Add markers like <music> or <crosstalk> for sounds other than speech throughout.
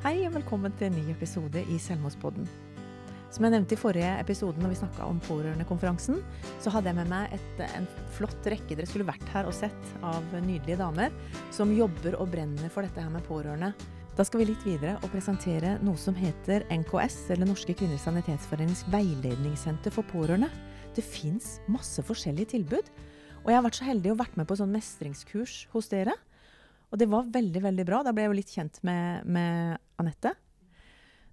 Hei og velkommen til en ny episode i Selvmordspodden. Som jeg nevnte i forrige episode når vi snakka om pårørendekonferansen, så hadde jeg med meg et, en flott rekke dere skulle vært her og sett av nydelige damer som jobber og brenner for dette her med pårørende. Da skal vi litt videre og presentere noe som heter NKS, eller Norske kvinners sanitetsforenings veiledningssenter for pårørende. Det fins masse forskjellige tilbud. Og jeg har vært så heldig å vært med på sånn mestringskurs hos dere. Og det var veldig, veldig bra. Da ble jeg jo litt kjent med, med Anette.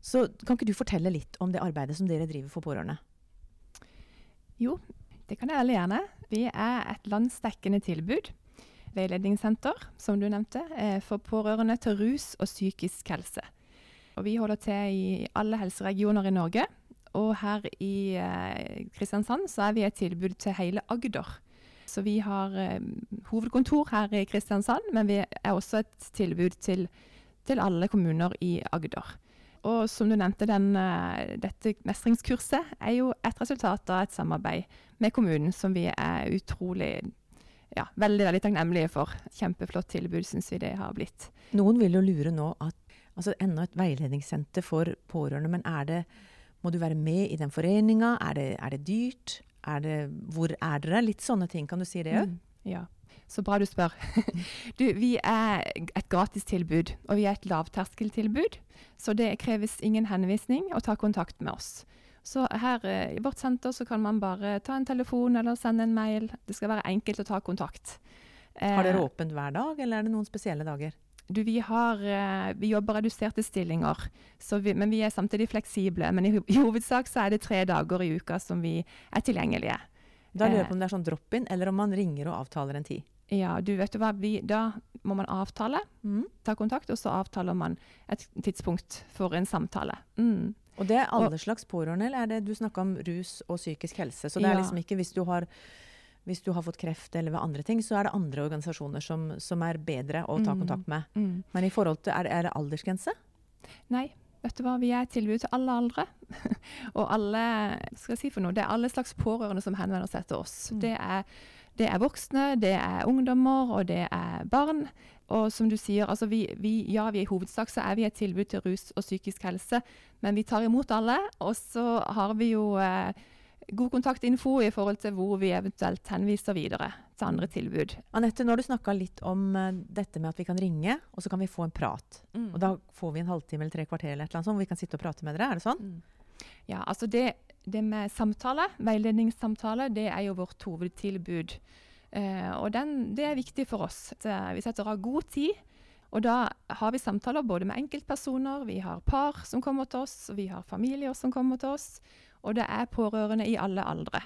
Så kan ikke du fortelle litt om det arbeidet som dere driver for pårørende? Jo, det kan jeg veldig gjerne. Vi er et landsdekkende tilbud. Veiledningssenter, som du nevnte, for pårørende til rus og psykisk helse. Og vi holder til i alle helseregioner i Norge. Og her i eh, Kristiansand så er vi et tilbud til hele Agder. Så vi har eh, hovedkontor her i Kristiansand, men vi er også et tilbud til, til alle kommuner i Agder. Og som du nevnte, den, uh, dette mestringskurset er jo et resultat av et samarbeid med kommunen som vi er utrolig ja, veldig veldig takknemlige for. Kjempeflott tilbud, syns vi det har blitt. Noen vil jo lure nå at altså enda et veiledningssenter for pårørende, men er det må du være med i den foreninga? Er, er, det dyrt? Er det, hvor er dere? Litt sånne ting. Kan du si det òg? Mm, ja. Så bra du spør. <laughs> du, vi er et gratistilbud, og vi er et lavterskeltilbud. Så det kreves ingen henvisning å ta kontakt med oss. Så her eh, i vårt senter så kan man bare ta en telefon eller sende en mail. Det skal være enkelt å ta kontakt. Har dere eh, åpent hver dag, eller er det noen spesielle dager? Du, vi, har, eh, vi jobber reduserte stillinger, vi, men vi er samtidig fleksible. Men i, i, hovedsak så er det tre dager i uka som vi er tilgjengelige. Da lurer jeg på om det er sånn drop-in, eller om man ringer og avtaler en tid. Ja, du vet du hva, vi, da må man avtale, mm. ta kontakt, og så avtaler man et tidspunkt for en samtale. Mm. Og det er alle og, slags pårørende, eller er det du snakker om rus og psykisk helse? Så det er liksom ikke hvis du har hvis du har fått kreft eller ved andre ting, så er det andre organisasjoner som, som er bedre å ta mm. kontakt med. Mm. Men i forhold til, er er det aldersgrense? Nei. Vet du hva, Vi er et tilbud til alle aldre. <laughs> og alle skal jeg si for noe, det er alle slags pårørende som henvender seg til oss. Mm. Det er det er voksne, det er ungdommer, og det er barn. Og som du sier, altså vi, vi, ja, vi i hovedsak så er vi et tilbud til rus og psykisk helse, men vi tar imot alle. Og så har vi jo eh, god kontaktinfo i forhold til hvor vi eventuelt henviser videre til andre tilbud. Anette, nå har du snakka litt om uh, dette med at vi kan ringe, og så kan vi få en prat. Mm. Og da får vi en halvtime eller tre kvarter eller et eller annet sånt, hvor vi kan sitte og prate med dere. Er det sånn? Mm. Ja, altså det det med samtale, veiledningssamtale, det er jo vårt hovedtilbud. Eh, og den, det er viktig for oss. Vi setter av god tid. Og da har vi samtaler både med enkeltpersoner, vi har par som kommer til oss, vi har familier som kommer til oss. Og det er pårørende i alle aldre.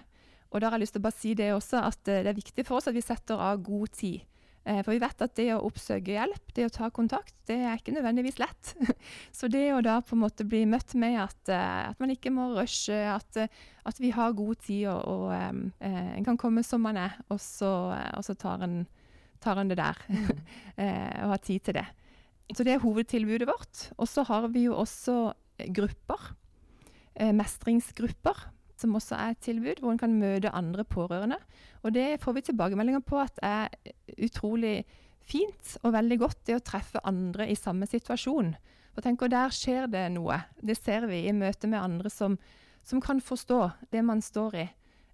Og da har jeg lyst til å bare si det også, at det er viktig for oss at vi setter av god tid. Eh, for vi vet at det å oppsøke hjelp, det å ta kontakt, det er ikke nødvendigvis lett. <laughs> Så det å da på en måte bli møtt med at, eh, at man ikke må rushe, at, eh, at, vi har god tid og, og eh, en kan komme som man er, og så, og så tar, en, tar, en, det der. Mm. <laughs> og har tid til det. Så det er hovedtilbudet vårt. Og så har vi jo også grupper. Mestringsgrupper som også er et tilbud, hvor en kan møte andre pårørende. Og det får vi tilbakemeldinger på at er utrolig fint og veldig godt, det å treffe andre i samme situasjon. For tenk, og Der skjer det noe. Det ser vi i møte med andre som, som kan forstå det man står i,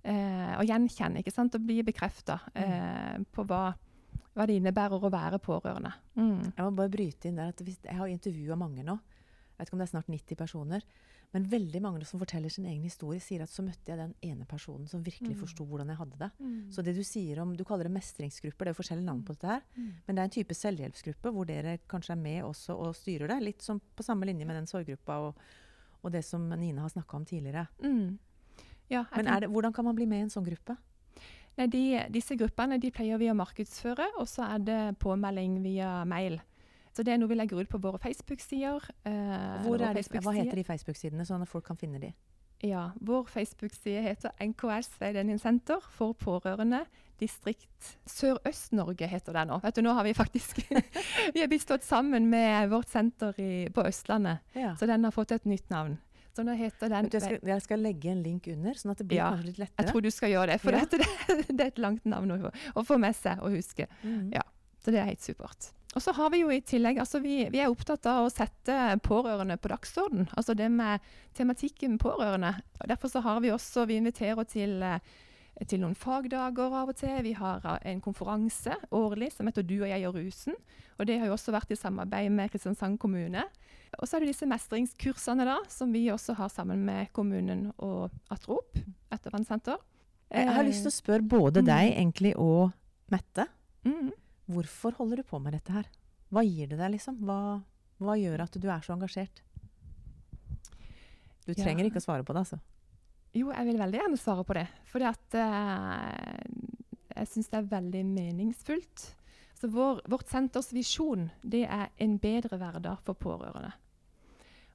eh, og gjenkjenne ikke sant? og bli bekrefta mm. eh, på hva, hva, det innebærer å være pårørende. Mm. Jeg må bare bryte inn der at Jeg har intervjua mange nå. Jeg vet ikke om det er snart 90 personer. Men veldig mange som forteller sin egen historie, sier at så møtte jeg den ene personen som virkelig mm. forsto hvordan jeg hadde det. Mm. Så det du sier om Du kaller det mestringsgrupper, det er jo forskjellige navn på dette her. Mm. Men det er en type selvhjelpsgruppe hvor dere kanskje er med også og styrer det. Litt som på samme linje med den sorggruppa og, og det som Nina har snakka om tidligere. Mm. Ja, Men det, hvordan kan man bli med i en sånn gruppe? Nei, de, disse gruppene pleier vi å markedsføre, og så er det påmelding via mail. Så det er noe vi legger ut på våre Facebook-sider. Eh, Facebook hva heter de Facebook-sidene, sånn at folk kan finne de? Ja, Vår Facebook-side heter NKS Veiledningssenter for pårørende. Distrikt Sørøst-Norge heter det nå. Vet du, nå har Vi faktisk <laughs> vi har bistått sammen med vårt senter i, på Østlandet, ja. så den har fått et nytt navn. Så nå heter den... Jeg skal, jeg skal, legge en link under, sånn at det blir ja, kanskje litt lettere. Jeg tror du skal gjøre det, for ja. dette, det, <laughs> det, er et langt navn å, å, få med seg og huske. Mm. Ja, Så det er helt supert. Og så har vi jo i tillegg, altså vi, vi, er opptatt av å sette pårørende på dagsorden. Altså det med tematikken pårørende. Og derfor så har vi også, vi inviterer til, eh, til noen fagdager av og til. Vi har eh, en konferanse årlig som heter Du og jeg og rusen. Og det har jo også vært i samarbeid med Kristiansand kommune. Og så er det disse mestringskursene da, som vi også har sammen med kommunen og Atrop, ettervernssenter. Jeg har lyst til å spørre både mm. deg egentlig og Mette. Mm. Hvorfor holder du på med dette her? Hva gir det deg, liksom? Hva, hva gjør at du er så engasjert? Du trenger ja. ikke å svare på det, altså. Jo, jeg vil veldig gjerne svare på det. Fordi at uh, jeg syns det er veldig meningsfullt. Så vår, vårt senters visjon det er en bedre hverdag for pårørende.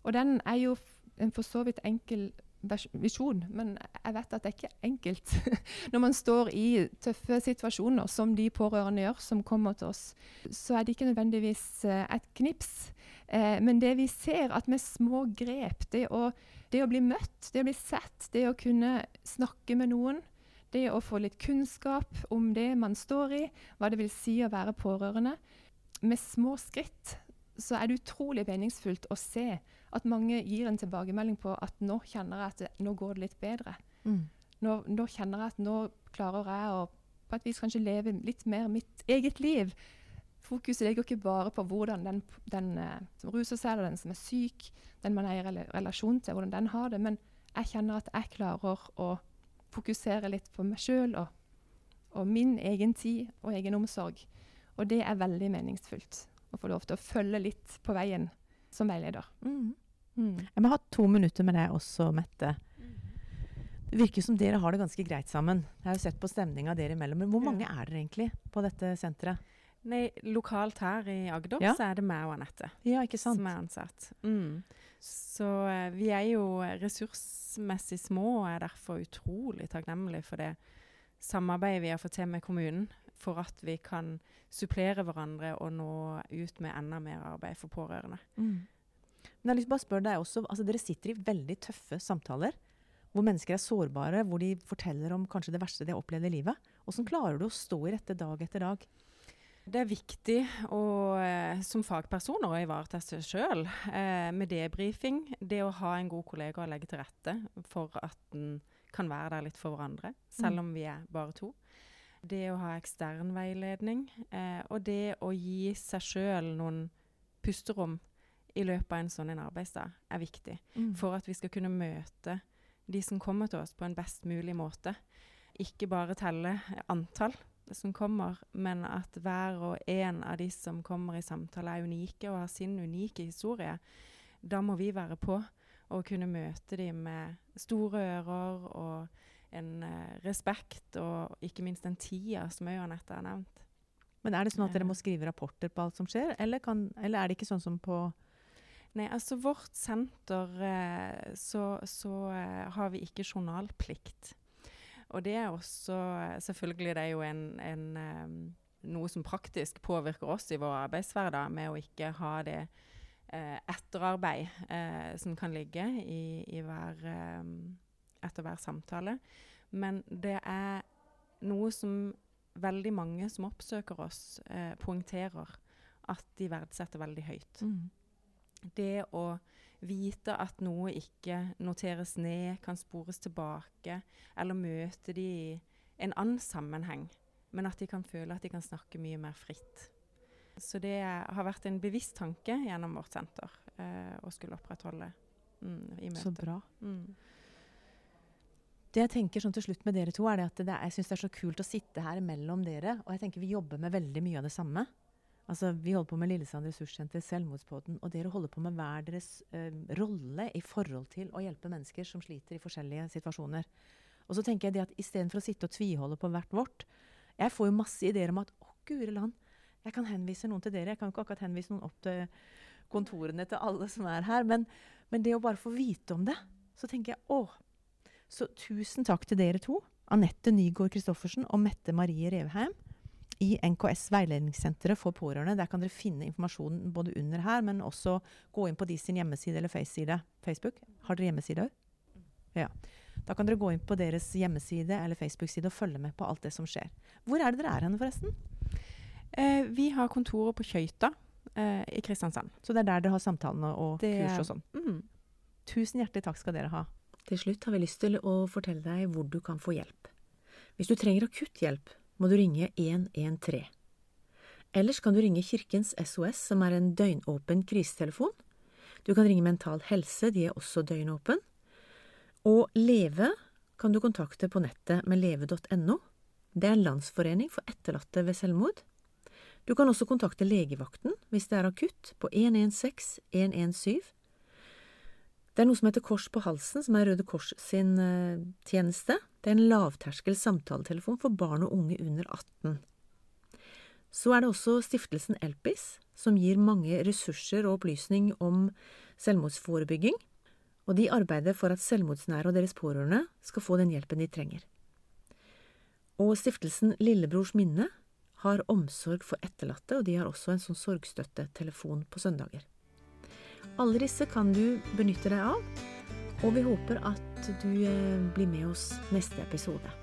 Og den er jo en for så vidt enkel visjon, men jeg vet at det er ikke enkelt. <laughs> Når man står i tøffe situasjoner, som de pårørende gjør, som kommer til oss, så er det ikke nødvendigvis eh, et knips. Eh, men det vi ser, at med små grep, det å, det å bli møtt, det å bli sett, det å kunne snakke med noen, det å få litt kunnskap om det man står i, hva det vil si å være pårørende, med små skritt, så er det utrolig meningsfullt å se at mange gir en tilbakemelding på at nå kjenner jeg at det, nå går det litt bedre. Mm. Nå, nå, kjenner jeg at nå klarer jeg å på et vis kanskje leve litt mer mitt eget liv. Fokuset ligger ikke bare på hvordan den, den uh, som ruser seg, eller den som er syk, den man er i relasjon til, hvordan den har det. Men jeg kjenner at jeg klarer å fokusere litt på meg sjøl og, og, min egen tid og egen omsorg. Og det er veldig meningsfullt å få lov til å følge litt på veien som veileder. Mm. Mm. Jeg må ha to minutter med deg også, Mette. Det virker som dere har det ganske greit sammen. Jeg har jo sett på stemninga dere imellom. Men hvor mange er dere egentlig på dette senteret? Nei, Lokalt her i Agder ja. så er det meg og Anette ja, som er ansatt. Mm. Så uh, vi er jo ressursmessig små og er derfor utrolig takknemlige for det samarbeidet vi har fått til med kommunen. For at vi kan supplere hverandre og nå ut med enda mer arbeid for pårørende. Mm. Men jeg har lyst til å spørre deg også, altså Dere sitter i veldig tøffe samtaler hvor mennesker er sårbare, hvor de forteller om kanskje det verste de har opplevd i livet. Hvordan klarer du å stå i dette dag etter dag? Det er viktig å, eh, som fagpersoner å ivareta seg sjøl eh, med debrifing. Det å ha en god kollega å legge til rette for at en kan være der litt for hverandre, selv mm. om vi er bare to. Det å ha ekstern veiledning. Eh, og det å gi seg sjøl noen pusterom i løpet av en sånn en arbeidsdag er viktig. Mm. For at vi skal kunne møte de som kommer til oss på en best mulig måte. Ikke bare telle antall som kommer, men at hver og en av de som kommer i samtale, er unike og har sin unike historie. Da må vi være på og kunne møte dem med store ører og en eh, respekt, og ikke minst den tida som òg Anette har nevnt. Men er det sånn at dere må skrive rapporter på alt som skjer, eller, kan, eller er det ikke sånn som på Nei, altså vårt senter eh, så, så eh, har vi ikke journalplikt. Og det er også Selvfølgelig det er jo en, en noe som praktisk påvirker oss i vår arbeidshverdag, med å ikke ha det eh, etterarbeid eh, som kan ligge i, i hver, etter hver samtale. Men det er noe som veldig mange som oppsøker oss, eh, poengterer at de verdsetter veldig høyt. Mm det å vite at noe ikke noteres ned, kan spores tilbake, eller møte de i en annen sammenheng, men at de kan føle at de kan snakke mye mer fritt. Så det har vært en bevisst tanke gjennom vårt senter eh, å skulle opprettholde mm, i møte. Så bra. Mm. Det jeg tenker sånn til slutt med dere to, er at det, jeg syns det er så kult å sitte her mellom dere. Og jeg tenker vi jobber med veldig mye av det samme. Altså, Vi holder på med Lillesand ressurssenter, Selvmordspodden, og dere holder på med hver deres uh, rolle i forhold til å hjelpe mennesker som sliter i forskjellige situasjoner. Og så tenker jeg det at Istedenfor å sitte og tviholde på hvert vårt Jeg får jo masse ideer om at å, guri land, jeg kan henvise noen til dere. Jeg kan ikke akkurat henvise noen opp til kontorene til alle som er her. Men, men det å bare få vite om det, så tenker jeg å. Så tusen takk til dere to. Anette Nygaard Christoffersen og Mette Marie Revheim i NKS veiledningssenteret for pårørende. Der kan dere finne informasjon både under her, men også gå inn på de sin hjemmeside eller face-side. Facebook. Har dere hjemmeside òg? Ja. Da kan dere gå inn på deres hjemmeside eller Facebook-side og følge med på alt det som skjer. Hvor er det dere er henne, forresten? Eh, vi har kontoret på Kjøyta eh, i Kristiansand. Så det er der dere har samtalene og Det- kurs og sånn. Mm. Tusen hjertelig takk skal dere ha. Til slutt har vi lyst til å fortelle deg hvor du kan få hjelp. Hvis du trenger akutt hjelp, må du ringe 113. Ellers kan du ringe Kirkens SOS, som er en døgnåpen krisetelefon. Du kan ringe Mental Helse, de er også døgnåpen. Og Leve kan du kontakte på nettet med leve.no. Det er en landsforening for etterlatte ved selvmord. Du kan også kontakte legevakten hvis det er akutt, på 116 117. Det er noe som heter Kors på halsen, som er Røde Kors sin eh, tjeneste. Det er en lavterskel samtaletelefon for barn og unge under 18. Så er det også stiftelsen Elpis, som gir mange ressurser og opplysning om selvmordsforebygging, og de arbeider for at selvmordsnære og deres pårørende skal få den hjelpen de trenger. Og stiftelsen Lillebrors minne har omsorg for etterlatte, og de har også en sånn sorgstøttetelefon på søndager. Alle disse kan du benytte deg av, og vi håper at du eh, blir med oss neste episode.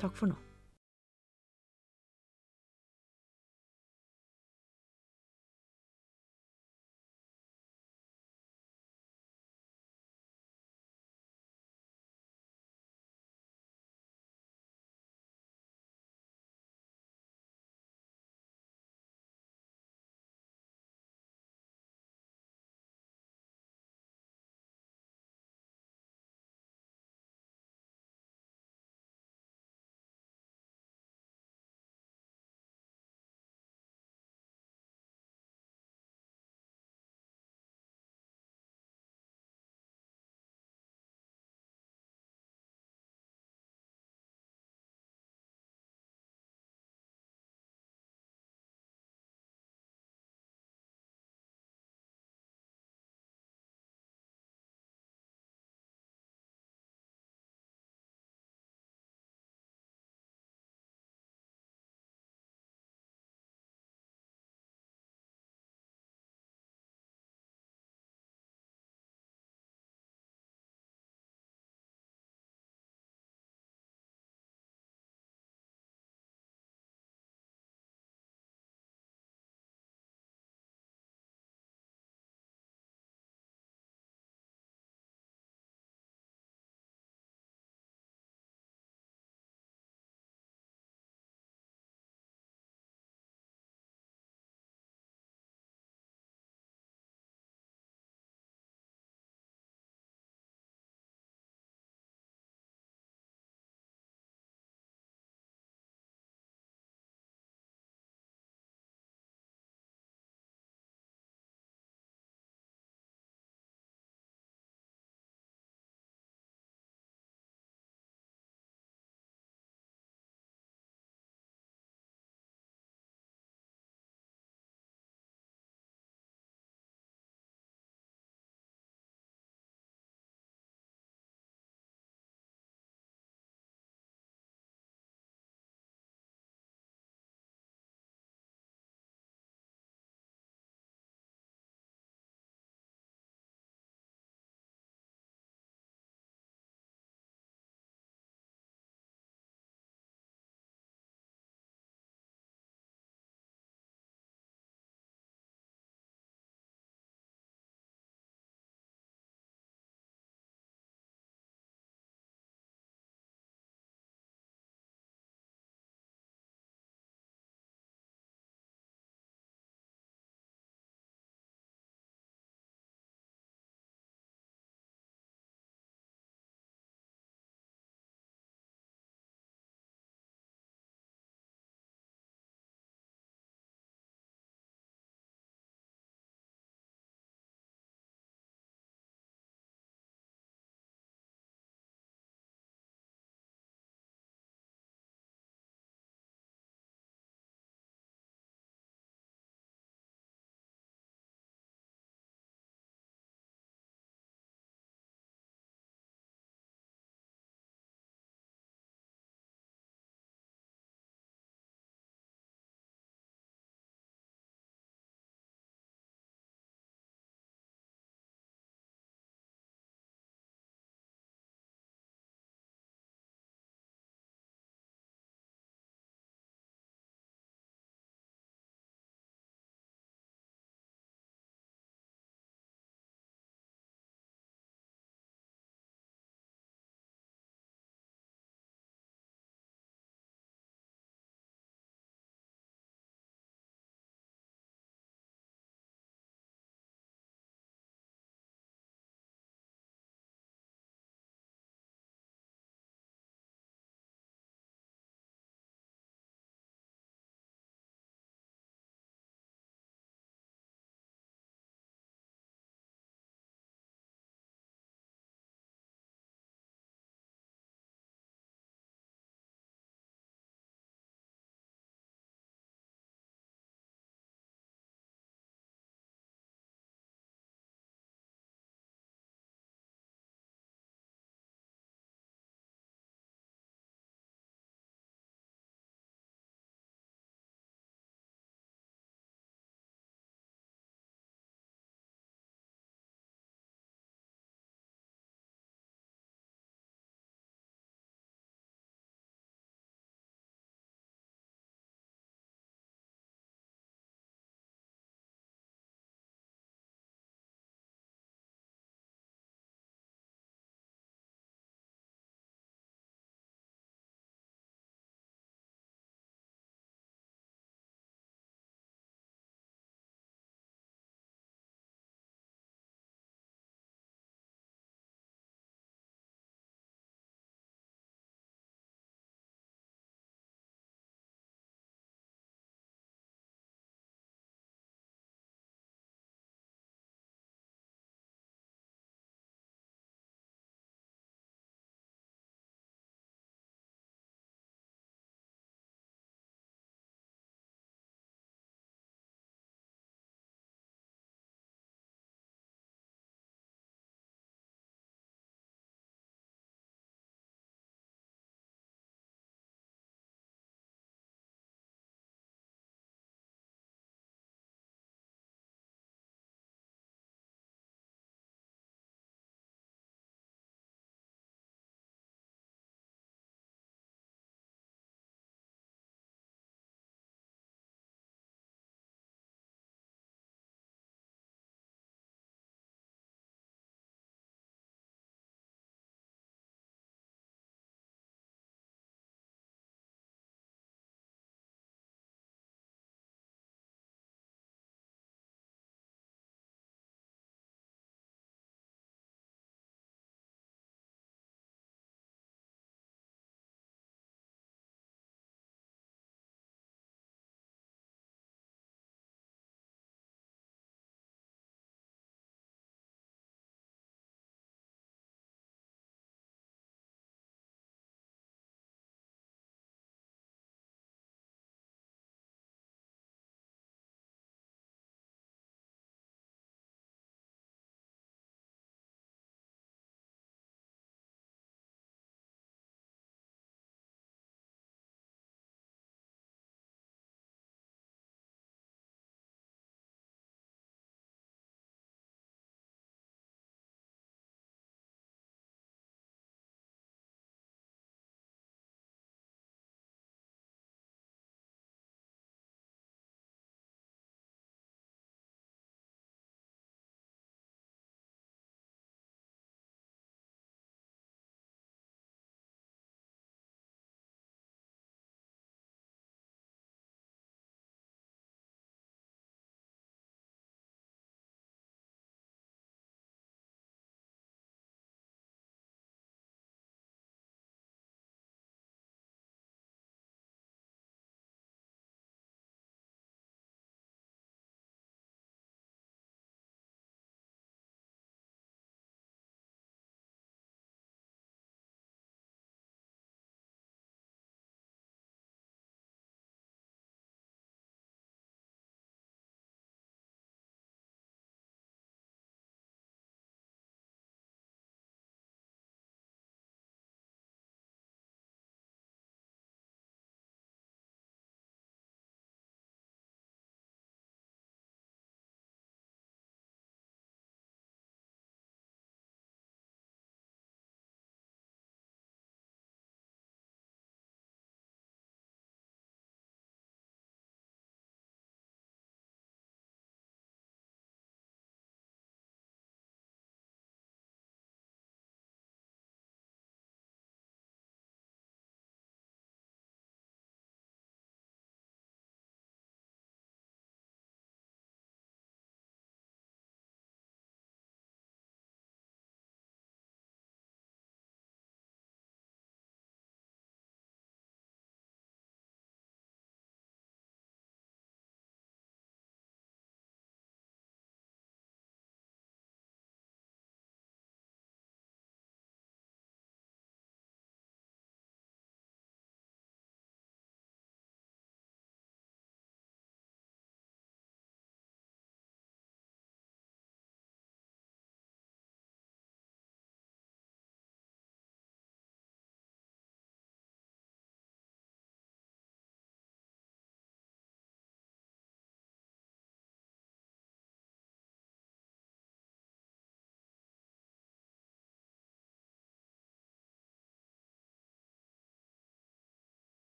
Takk for nå.